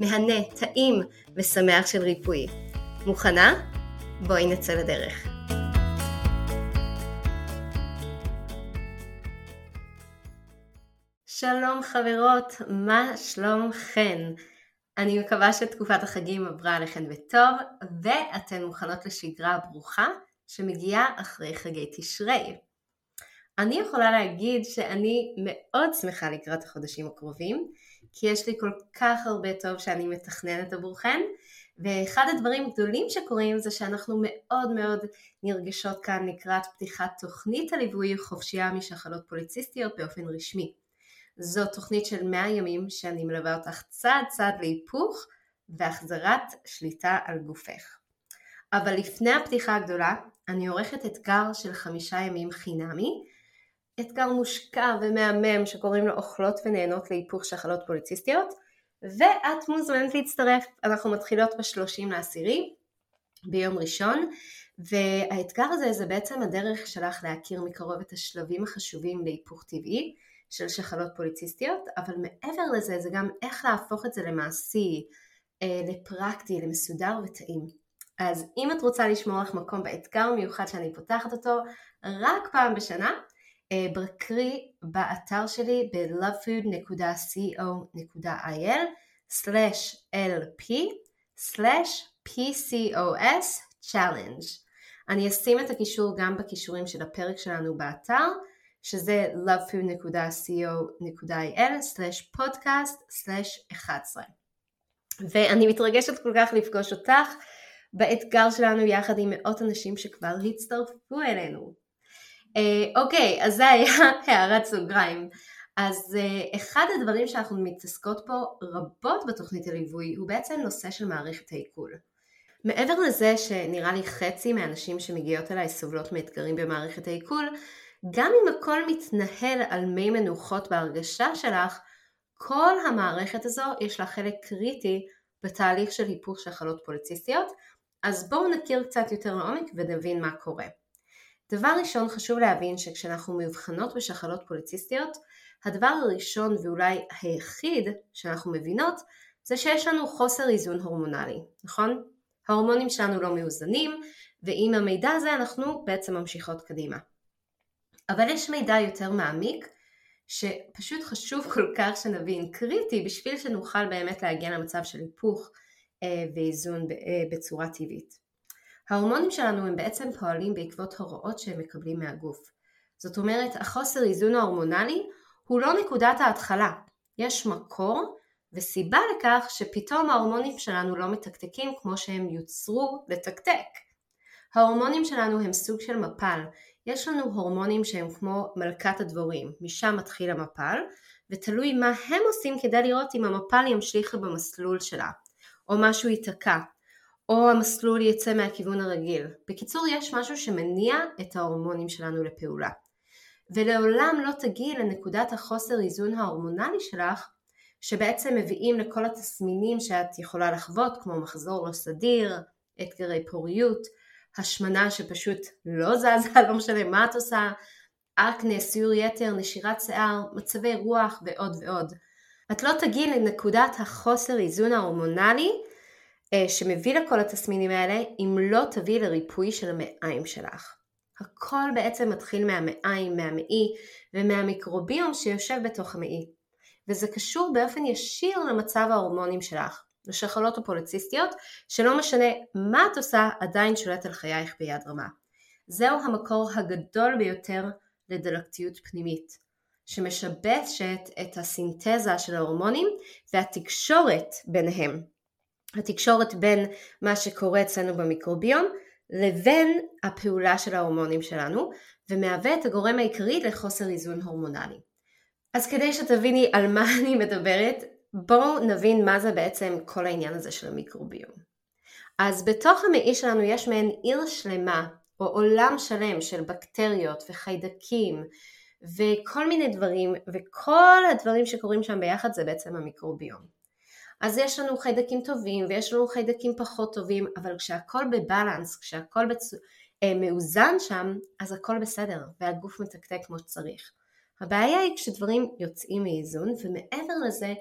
מהנה, טעים ושמח של ריפוי. מוכנה? בואי נצא לדרך. שלום חברות, מה שלומכן? אני מקווה שתקופת החגים עברה עליכן בטוב ואתן מוכנות לשגרה ברוכה שמגיעה אחרי חגי תשרי. אני יכולה להגיד שאני מאוד שמחה לקראת החודשים הקרובים כי יש לי כל כך הרבה טוב שאני מתכננת עבורכן, ואחד הדברים הגדולים שקורים זה שאנחנו מאוד מאוד נרגשות כאן לקראת פתיחת תוכנית הליווי חופשייה משחלות פוליציסטיות באופן רשמי. זו תוכנית של 100 ימים שאני מלווה אותך צעד צעד להיפוך והחזרת שליטה על גופך. אבל לפני הפתיחה הגדולה, אני עורכת אתגר של חמישה ימים חינמי, אתגר מושקע ומהמם שקוראים לו אוכלות ונהנות להיפוך שחלות פוליציסטיות ואת מוזמנת להצטרף, אנחנו מתחילות בשלושים לעשירי ביום ראשון והאתגר הזה זה בעצם הדרך שלך להכיר מקרוב את השלבים החשובים להיפוך טבעי של שחלות פוליציסטיות אבל מעבר לזה זה גם איך להפוך את זה למעשי, אה, לפרקטי, למסודר וטעים. אז אם את רוצה לשמור לך מקום באתגר מיוחד שאני פותחת אותו רק פעם בשנה בקרי באתר שלי ב-lovefood.co.il/lp/pcos challenge. אני אשים את הקישור גם בקישורים של הפרק שלנו באתר, שזה lovefood.co.il/podcast/11. ואני מתרגשת כל כך לפגוש אותך באתגר שלנו יחד עם מאות אנשים שכבר הצטרפו אלינו. אה, אוקיי, אז זה היה הערת סוגריים. אז uh, אחד הדברים שאנחנו מתעסקות פה רבות בתוכנית הליווי הוא בעצם נושא של מערכת העיכול. מעבר לזה שנראה לי חצי מהנשים שמגיעות אליי סובלות מאתגרים במערכת העיכול, גם אם הכל מתנהל על מי מנוחות בהרגשה שלך, כל המערכת הזו יש לה חלק קריטי בתהליך של היפוך של חלות פוליציסטיות, אז בואו נכיר קצת יותר לעומק ונבין מה קורה. דבר ראשון חשוב להבין שכשאנחנו מאובחנות בשחלות פוליציסטיות, הדבר הראשון ואולי היחיד שאנחנו מבינות זה שיש לנו חוסר איזון הורמונלי, נכון? ההורמונים שלנו לא מאוזנים ועם המידע הזה אנחנו בעצם ממשיכות קדימה. אבל יש מידע יותר מעמיק שפשוט חשוב כל כך שנבין, קריטי בשביל שנוכל באמת להגיע למצב של היפוך אה, ואיזון אה, בצורה טבעית. ההורמונים שלנו הם בעצם פועלים בעקבות הוראות שהם מקבלים מהגוף. זאת אומרת, החוסר איזון ההורמונלי הוא לא נקודת ההתחלה. יש מקור וסיבה לכך שפתאום ההורמונים שלנו לא מתקתקים כמו שהם יוצרו לתקתק. ההורמונים שלנו הם סוג של מפל. יש לנו הורמונים שהם כמו מלכת הדבורים, משם מתחיל המפל, ותלוי מה הם עושים כדי לראות אם המפל ימשיך במסלול שלה, או משהו ייתקע, או המסלול יצא מהכיוון הרגיל. בקיצור, יש משהו שמניע את ההורמונים שלנו לפעולה. ולעולם לא תגיעי לנקודת החוסר איזון ההורמונלי שלך, שבעצם מביאים לכל התסמינים שאת יכולה לחוות, כמו מחזור לא סדיר, אתגרי פוריות, השמנה שפשוט לא זזה, לא משנה מה את עושה, אקנה, סיור יתר, נשירת שיער, מצבי רוח ועוד ועוד. את לא תגיעי לנקודת החוסר איזון ההורמונלי שמביא לכל התסמינים האלה אם לא תביא לריפוי של המעיים שלך. הכל בעצם מתחיל מהמעיים, מהמעי ומהמיקרוביום שיושב בתוך המעי. וזה קשור באופן ישיר למצב ההורמונים שלך. לשחלות הפוליציסטיות, שלא משנה מה את עושה, עדיין שולט על חייך ביד רמה. זהו המקור הגדול ביותר לדלקתיות פנימית, שמשבשת את הסינתזה של ההורמונים והתקשורת ביניהם. התקשורת בין מה שקורה אצלנו במיקרוביום לבין הפעולה של ההורמונים שלנו, ומהווה את הגורם העיקרי לחוסר איזון הורמונלי. אז כדי שתביני על מה אני מדברת, בואו נבין מה זה בעצם כל העניין הזה של המיקרוביום. אז בתוך המעי שלנו יש מעין עיר שלמה, או עולם שלם של בקטריות וחיידקים וכל מיני דברים, וכל הדברים שקורים שם ביחד זה בעצם המיקרוביום. אז יש לנו חיידקים טובים ויש לנו חיידקים פחות טובים, אבל כשהכל בבלנס, כשהכל בצ... אה, מאוזן שם, אז הכל בסדר, והגוף מתקתק כמו שצריך. הבעיה היא כשדברים יוצאים מאיזון, ומעבר לזה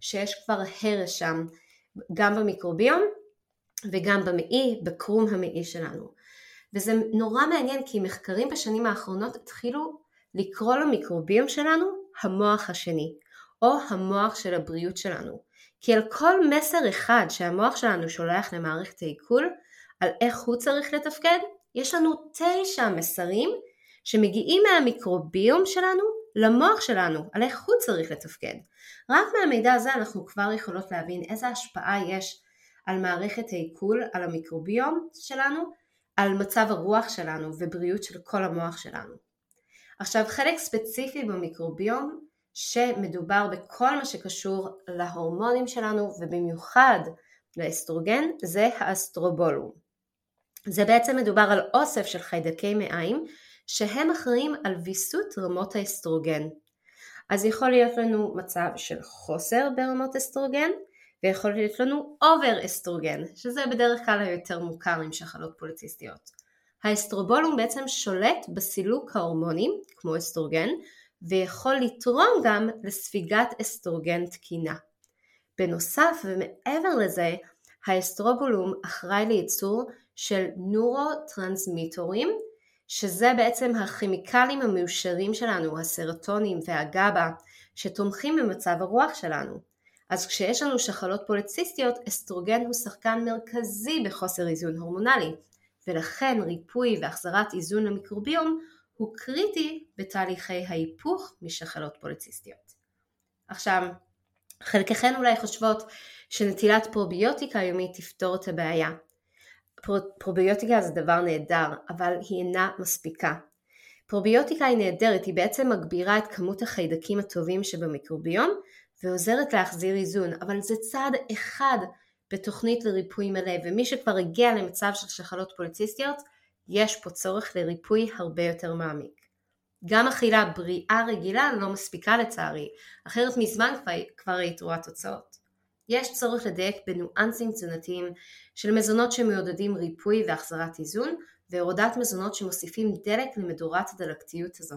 שיש כבר הרס שם, גם במיקרוביום וגם במעי, בקרום המעי שלנו. וזה נורא מעניין כי מחקרים בשנים האחרונות התחילו לקרוא למיקרוביום שלנו המוח השני, או המוח של הבריאות שלנו. כי על כל מסר אחד שהמוח שלנו שולח למערכת העיכול, על איך הוא צריך לתפקד, יש לנו תשע מסרים שמגיעים מהמיקרוביום שלנו למוח שלנו, על איך הוא צריך לתפקד. רק מהמידע הזה אנחנו כבר יכולות להבין איזה השפעה יש על מערכת העיכול, על המיקרוביום שלנו, על מצב הרוח שלנו ובריאות של כל המוח שלנו. עכשיו חלק ספציפי במיקרוביום שמדובר בכל מה שקשור להורמונים שלנו ובמיוחד לאסטרוגן זה האסטרובולום. זה בעצם מדובר על אוסף של חיידקי מעיים שהם אחראים על ויסות רמות האסטרוגן. אז יכול להיות לנו מצב של חוסר ברמות אסטרוגן ויכול להיות לנו over אסטרוגן, שזה בדרך כלל היותר מוכר עם שחלות פוליציסטיות. האסטרובולום בעצם שולט בסילוק ההורמונים, כמו אסטרוגן, ויכול לתרום גם לספיגת אסטרוגן תקינה. בנוסף ומעבר לזה, האסטרובולום אחראי לייצור של נורוטרנסמיטורים, שזה בעצם הכימיקלים המאושרים שלנו, הסרטונים והגבה, שתומכים במצב הרוח שלנו. אז כשיש לנו שחלות פוליציסטיות, אסטרוגן הוא שחקן מרכזי בחוסר איזון הורמונלי, ולכן ריפוי והחזרת איזון למיקרוביום הוא קריטי בתהליכי ההיפוך משחלות פוליציסטיות. עכשיו, חלקכן אולי חושבות שנטילת פרוביוטיקה יומית תפתור את הבעיה. פר, פרוביוטיקה זה דבר נהדר, אבל היא אינה מספיקה. פרוביוטיקה היא נהדרת, היא בעצם מגבירה את כמות החיידקים הטובים שבמיקרוביום ועוזרת להחזיר איזון, אבל זה צעד אחד בתוכנית לריפוי מלא, ומי שכבר הגיע למצב של שחלות פוליציסטיות, יש פה צורך לריפוי הרבה יותר מעמיק. גם אכילה בריאה רגילה לא מספיקה לצערי, אחרת מזמן כבר, כבר היית רואה תוצאות. יש צורך לדייק בניואנסים תזונתיים של מזונות שמעודדים ריפוי והחזרת איזון, והורדת מזונות שמוסיפים דלק למדורת הדלקתיות הזו.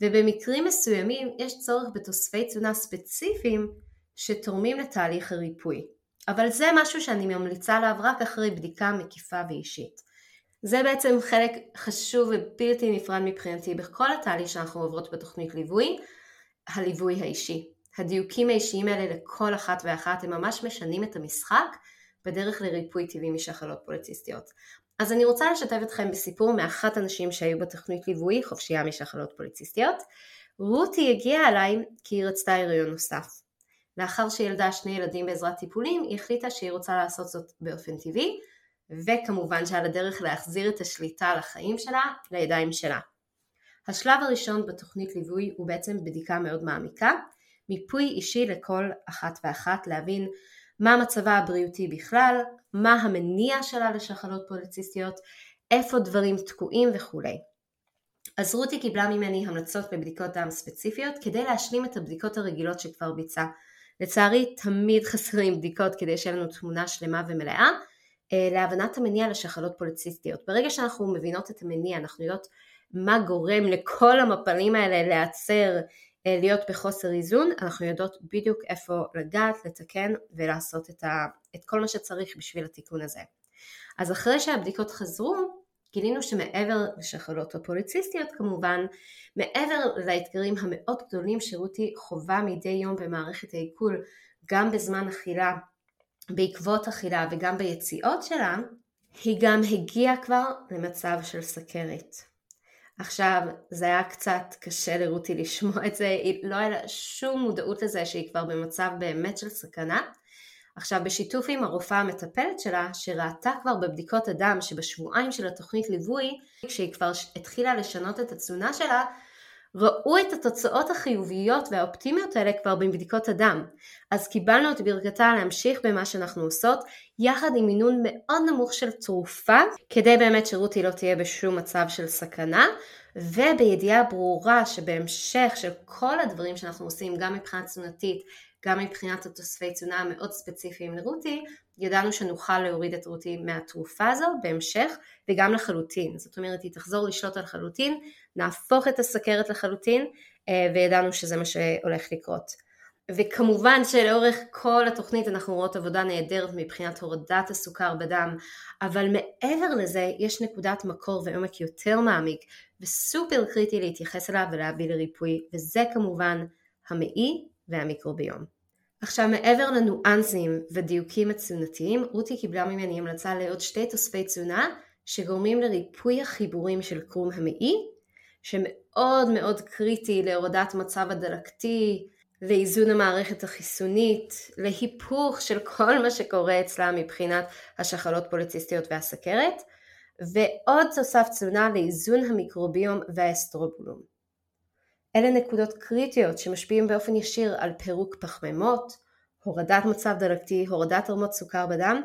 ובמקרים מסוימים יש צורך בתוספי תזונה ספציפיים שתורמים לתהליך הריפוי. אבל זה משהו שאני ממליצה עליו רק אחרי בדיקה מקיפה ואישית. זה בעצם חלק חשוב ובלתי נפרד מבחינתי בכל התהליך שאנחנו עוברות בתוכנית ליווי, הליווי האישי. הדיוקים האישיים האלה לכל אחת ואחת הם ממש משנים את המשחק בדרך לריפוי טבעי משחלות פוליציסטיות. אז אני רוצה לשתף אתכם בסיפור מאחת הנשים שהיו בתוכנית ליווי חופשייה משחלות פוליציסטיות. רותי הגיעה אליי כי היא רצתה הריון נוסף. לאחר שילדה שני ילדים בעזרת טיפולים, היא החליטה שהיא רוצה לעשות זאת באופן טבעי, וכמובן שעל הדרך להחזיר את השליטה על החיים שלה לידיים שלה. השלב הראשון בתוכנית ליווי הוא בעצם בדיקה מאוד מעמיקה, מיפוי אישי לכל אחת ואחת, להבין מה מצבה הבריאותי בכלל, מה המניע שלה לשחלות פוליציסטיות, איפה דברים תקועים וכולי. אז רותי קיבלה ממני המלצות בבדיקות דם ספציפיות כדי להשלים את הבדיקות הרגילות שכבר ביצעה. לצערי תמיד חסרים בדיקות כדי שיהיה לנו תמונה שלמה ומלאה אה, להבנת המניע לשחלות פוליציסטיות. ברגע שאנחנו מבינות את המניע, אנחנו יודעות מה גורם לכל המפלים האלה להיעצר, אה, להיות בחוסר איזון, אנחנו יודעות בדיוק איפה לגעת, לתקן ולעשות את, ה, את כל מה שצריך בשביל התיקון הזה. אז אחרי שהבדיקות חזרו, גילינו שמעבר לשחלות הפוליציסטיות כמובן, מעבר לאתגרים המאוד גדולים שרותי חווה מדי יום במערכת העיכול, גם בזמן אכילה בעקבות אכילה וגם ביציאות שלה, היא גם הגיעה כבר למצב של סכרת. עכשיו, זה היה קצת קשה לרותי לשמוע את זה, לא היה לה שום מודעות לזה שהיא כבר במצב באמת של סכנה. עכשיו, בשיתוף עם הרופאה המטפלת שלה, שראתה כבר בבדיקות הדם שבשבועיים של התוכנית ליווי, כשהיא כבר התחילה לשנות את התזונה שלה, ראו את התוצאות החיוביות והאופטימיות האלה כבר בבדיקות הדם. אז קיבלנו את ברכתה להמשיך במה שאנחנו עושות, יחד עם מינון מאוד נמוך של תרופה, כדי באמת שרותי לא תהיה בשום מצב של סכנה, ובידיעה ברורה שבהמשך של כל הדברים שאנחנו עושים, גם מבחינה תזונתית, גם מבחינת התוספי תזונה המאוד ספציפיים לרותי, ידענו שנוכל להוריד את רותי מהתרופה הזו בהמשך וגם לחלוטין. זאת אומרת, היא תחזור לשלוט על חלוטין, נהפוך את הסכרת לחלוטין, אה, וידענו שזה מה שהולך לקרות. וכמובן שלאורך כל התוכנית אנחנו רואות עבודה נהדרת מבחינת הורדת הסוכר בדם, אבל מעבר לזה יש נקודת מקור ועומק יותר מעמיק וסופר קריטי להתייחס אליו ולהביא לריפוי, וזה כמובן המעי והמיקרוביום. עכשיו מעבר לניואנסים ודיוקים התזונתיים, רותי קיבלה ממני המלצה לעוד שתי תוספי תזונה שגורמים לריפוי החיבורים של קרום המעי, שמאוד מאוד קריטי להורדת מצב הדלקתי, לאיזון המערכת החיסונית, להיפוך של כל מה שקורה אצלה מבחינת השחלות פוליציסטיות והסכרת, ועוד תוסף תזונה לאיזון המיקרוביום והאסטרובולום. אלה נקודות קריטיות שמשפיעים באופן ישיר על פירוק פחמימות, הורדת מצב דלקתי, הורדת רמות סוכר בדם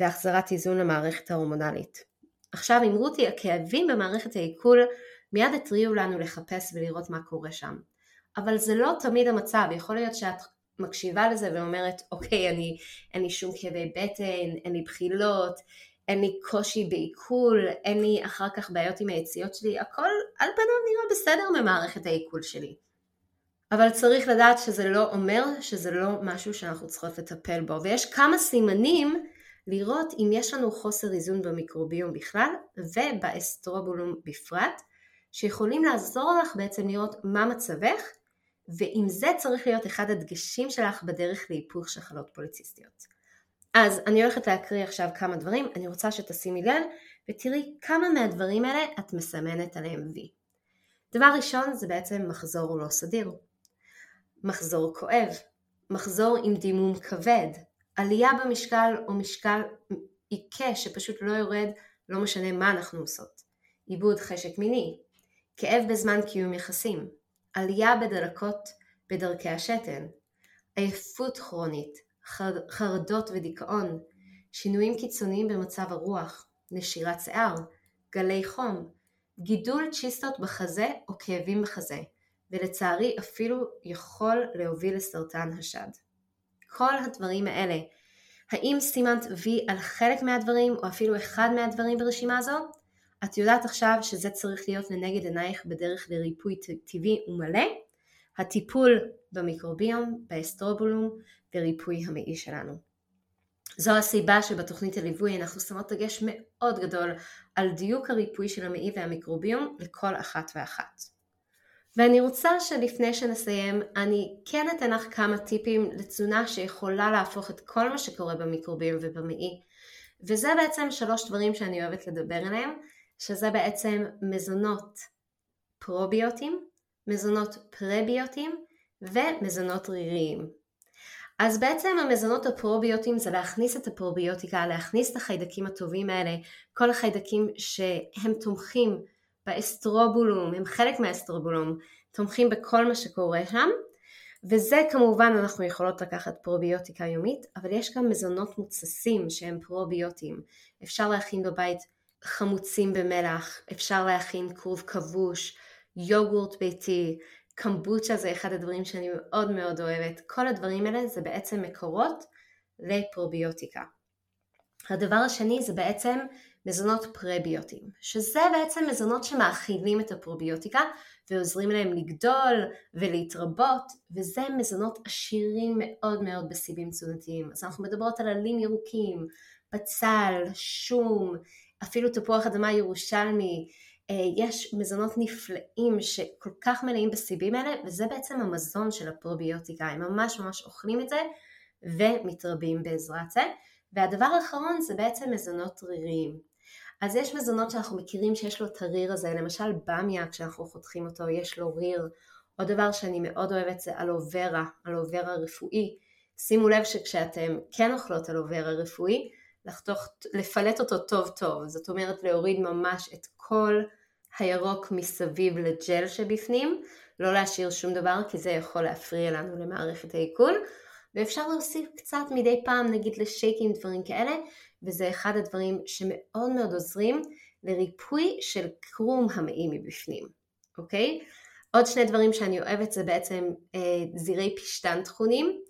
והחזרת איזון למערכת ההורמונלית. עכשיו עם רותי הכאבים במערכת העיכול מיד התריעו לנו לחפש ולראות מה קורה שם. אבל זה לא תמיד המצב, יכול להיות שאת מקשיבה לזה ואומרת אוקיי אני אין לי שום כאבי בטן, אין לי בחילות, אין לי קושי בעיכול, אין לי אחר כך בעיות עם היציאות שלי, הכל על פניו נראה בסדר ממערכת העיכול שלי. אבל צריך לדעת שזה לא אומר שזה לא משהו שאנחנו צריכות לטפל בו, ויש כמה סימנים לראות אם יש לנו חוסר איזון במיקרוביום בכלל ובאסטרובולום בפרט, שיכולים לעזור לך בעצם לראות מה מצבך, ואם זה צריך להיות אחד הדגשים שלך בדרך להיפוך של חלות פוליציסטיות. אז אני הולכת להקריא עכשיו כמה דברים, אני רוצה שתשימי לב ותראי כמה מהדברים האלה את מסמנת עליהם וי. דבר ראשון זה בעצם מחזור לא סדיר. מחזור כואב, מחזור עם דימום כבד, עלייה במשקל או משקל עיקש שפשוט לא יורד, לא משנה מה אנחנו עושות, עיבוד חשק מיני, כאב בזמן קיום יחסים, עלייה בדלקות בדרכי השתן, עייפות כרונית, חרדות ודיכאון, שינויים קיצוניים במצב הרוח, נשירת שיער, גלי חום, גידול צ'יסטות בחזה או כאבים בחזה, ולצערי אפילו יכול להוביל לסרטן השד. כל הדברים האלה, האם סימנת וי על חלק מהדברים או אפילו אחד מהדברים ברשימה הזו? את יודעת עכשיו שזה צריך להיות לנגד עינייך בדרך לריפוי טבעי ומלא? הטיפול במיקרוביום, באסטרובולום וריפוי המעי שלנו. זו הסיבה שבתוכנית הליווי אנחנו שמות דגש מאוד גדול על דיוק הריפוי של המעי והמיקרוביום לכל אחת ואחת. ואני רוצה שלפני שנסיים אני כן אתן לך כמה טיפים לתזונה שיכולה להפוך את כל מה שקורה במיקרוביום ובמעי וזה בעצם שלוש דברים שאני אוהבת לדבר עליהם שזה בעצם מזונות פרוביוטיים, מזונות פרביוטיים ומזונות ריריים. אז בעצם המזונות הפרוביוטיים זה להכניס את הפרוביוטיקה, להכניס את החיידקים הטובים האלה, כל החיידקים שהם תומכים באסטרובולום, הם חלק מהאסטרובולום, תומכים בכל מה שקורה שם, וזה כמובן אנחנו יכולות לקחת פרוביוטיקה יומית, אבל יש גם מזונות מוצסים שהם פרוביוטיים. אפשר להכין בבית חמוצים במלח, אפשר להכין כרוב כבוש, יוגורט ביתי, קמבוצ'ה זה אחד הדברים שאני מאוד מאוד אוהבת. כל הדברים האלה זה בעצם מקורות לפרוביוטיקה. הדבר השני זה בעצם מזונות פרביוטיים, שזה בעצם מזונות שמאכילים את הפרוביוטיקה ועוזרים להם לגדול ולהתרבות, וזה מזונות עשירים מאוד מאוד בסיבים תזונתיים. אז אנחנו מדברות על עלים ירוקים, בצל, שום, אפילו תפוח אדמה ירושלמי, יש מזונות נפלאים שכל כך מלאים בסיבים האלה וזה בעצם המזון של הפרוביוטיקה, הם ממש ממש אוכלים את זה ומתרבים בעזרת זה. והדבר האחרון זה בעצם מזונות ריריים. אז יש מזונות שאנחנו מכירים שיש לו את הריר הזה, למשל במיה כשאנחנו חותכים אותו יש לו ריר. עוד דבר שאני מאוד אוהבת זה אלוברה, אלוברה רפואי. שימו לב שכשאתם כן אוכלות אלוברה רפואי, לחתוך, לפלט אותו טוב טוב, זאת אומרת להוריד ממש את כל הירוק מסביב לג'ל שבפנים, לא להשאיר שום דבר כי זה יכול להפריע לנו למערכת העיכול, ואפשר להוסיף קצת מדי פעם נגיד לשייקים דברים כאלה, וזה אחד הדברים שמאוד מאוד עוזרים לריפוי של קרום המעי מבפנים, אוקיי? עוד שני דברים שאני אוהבת זה בעצם אה, זירי פשטן טחונים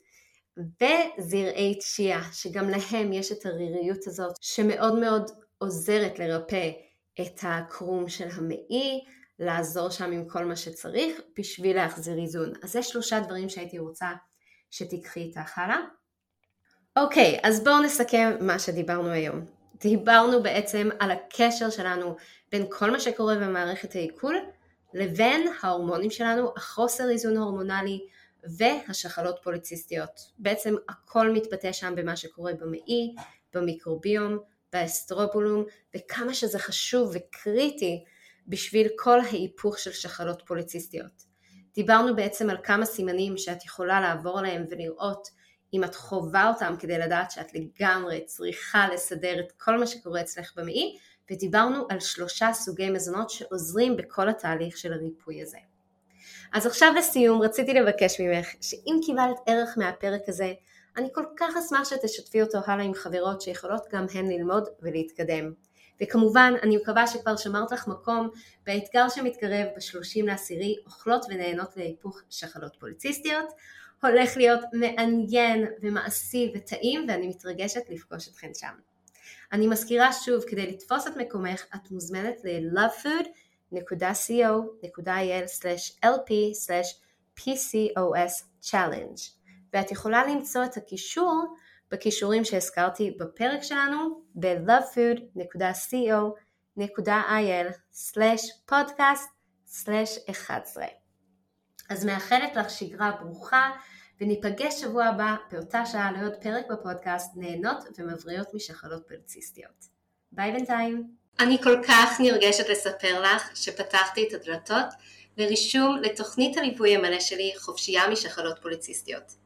וזרעי תשיעה, שגם להם יש את הריריות הזאת שמאוד מאוד עוזרת לרפא את הקרום של המעי, לעזור שם עם כל מה שצריך בשביל להחזיר איזון. אז זה שלושה דברים שהייתי רוצה שתיקחי איתך הלאה. אוקיי, אז בואו נסכם מה שדיברנו היום. דיברנו בעצם על הקשר שלנו בין כל מה שקורה במערכת העיכול לבין ההורמונים שלנו, החוסר איזון הורמונלי והשחלות פוליציסטיות. בעצם הכל מתבטא שם במה שקורה במעי, במיקרוביום, באסטרובולום, וכמה שזה חשוב וקריטי בשביל כל ההיפוך של שחלות פוליציסטיות. דיברנו בעצם על כמה סימנים שאת יכולה לעבור עליהם ולראות אם את חווה אותם כדי לדעת שאת לגמרי צריכה לסדר את כל מה שקורה אצלך במעי, ודיברנו על שלושה סוגי מזונות שעוזרים בכל התהליך של הריפוי הזה. אז עכשיו לסיום רציתי לבקש ממך שאם קיבלת ערך מהפרק הזה, אני כל כך אשמח שתשתפי אותו הלאה עם חברות שיכולות גם הן ללמוד ולהתקדם. וכמובן, אני מקווה שכבר שמרת לך מקום באתגר שמתקרב ב-30 לעשירי, אוכלות ונהנות להיפוך שחלות פוליציסטיות. הולך להיות מעניין ומעשי וטעים ואני מתרגשת לפגוש אתכן שם. אני מזכירה שוב, כדי לתפוס את מקומך, את מוזמנת ל-lovefood.co.il/lp/pcos challenge ואת יכולה למצוא את הקישור בכישורים שהזכרתי בפרק שלנו ב-lovefood.co.il/podcast/11 אז מאחלת לך שגרה ברוכה וניפגש שבוע הבא באותה שעה לעוד פרק בפודקאסט נהנות ומבריאות משחלות פרציסטיות. ביי בינתיים. אני כל כך נרגשת לספר לך שפתחתי את הדלתות לרישום לתוכנית הליווי המלא שלי חופשייה משחלות פוליציסטיות.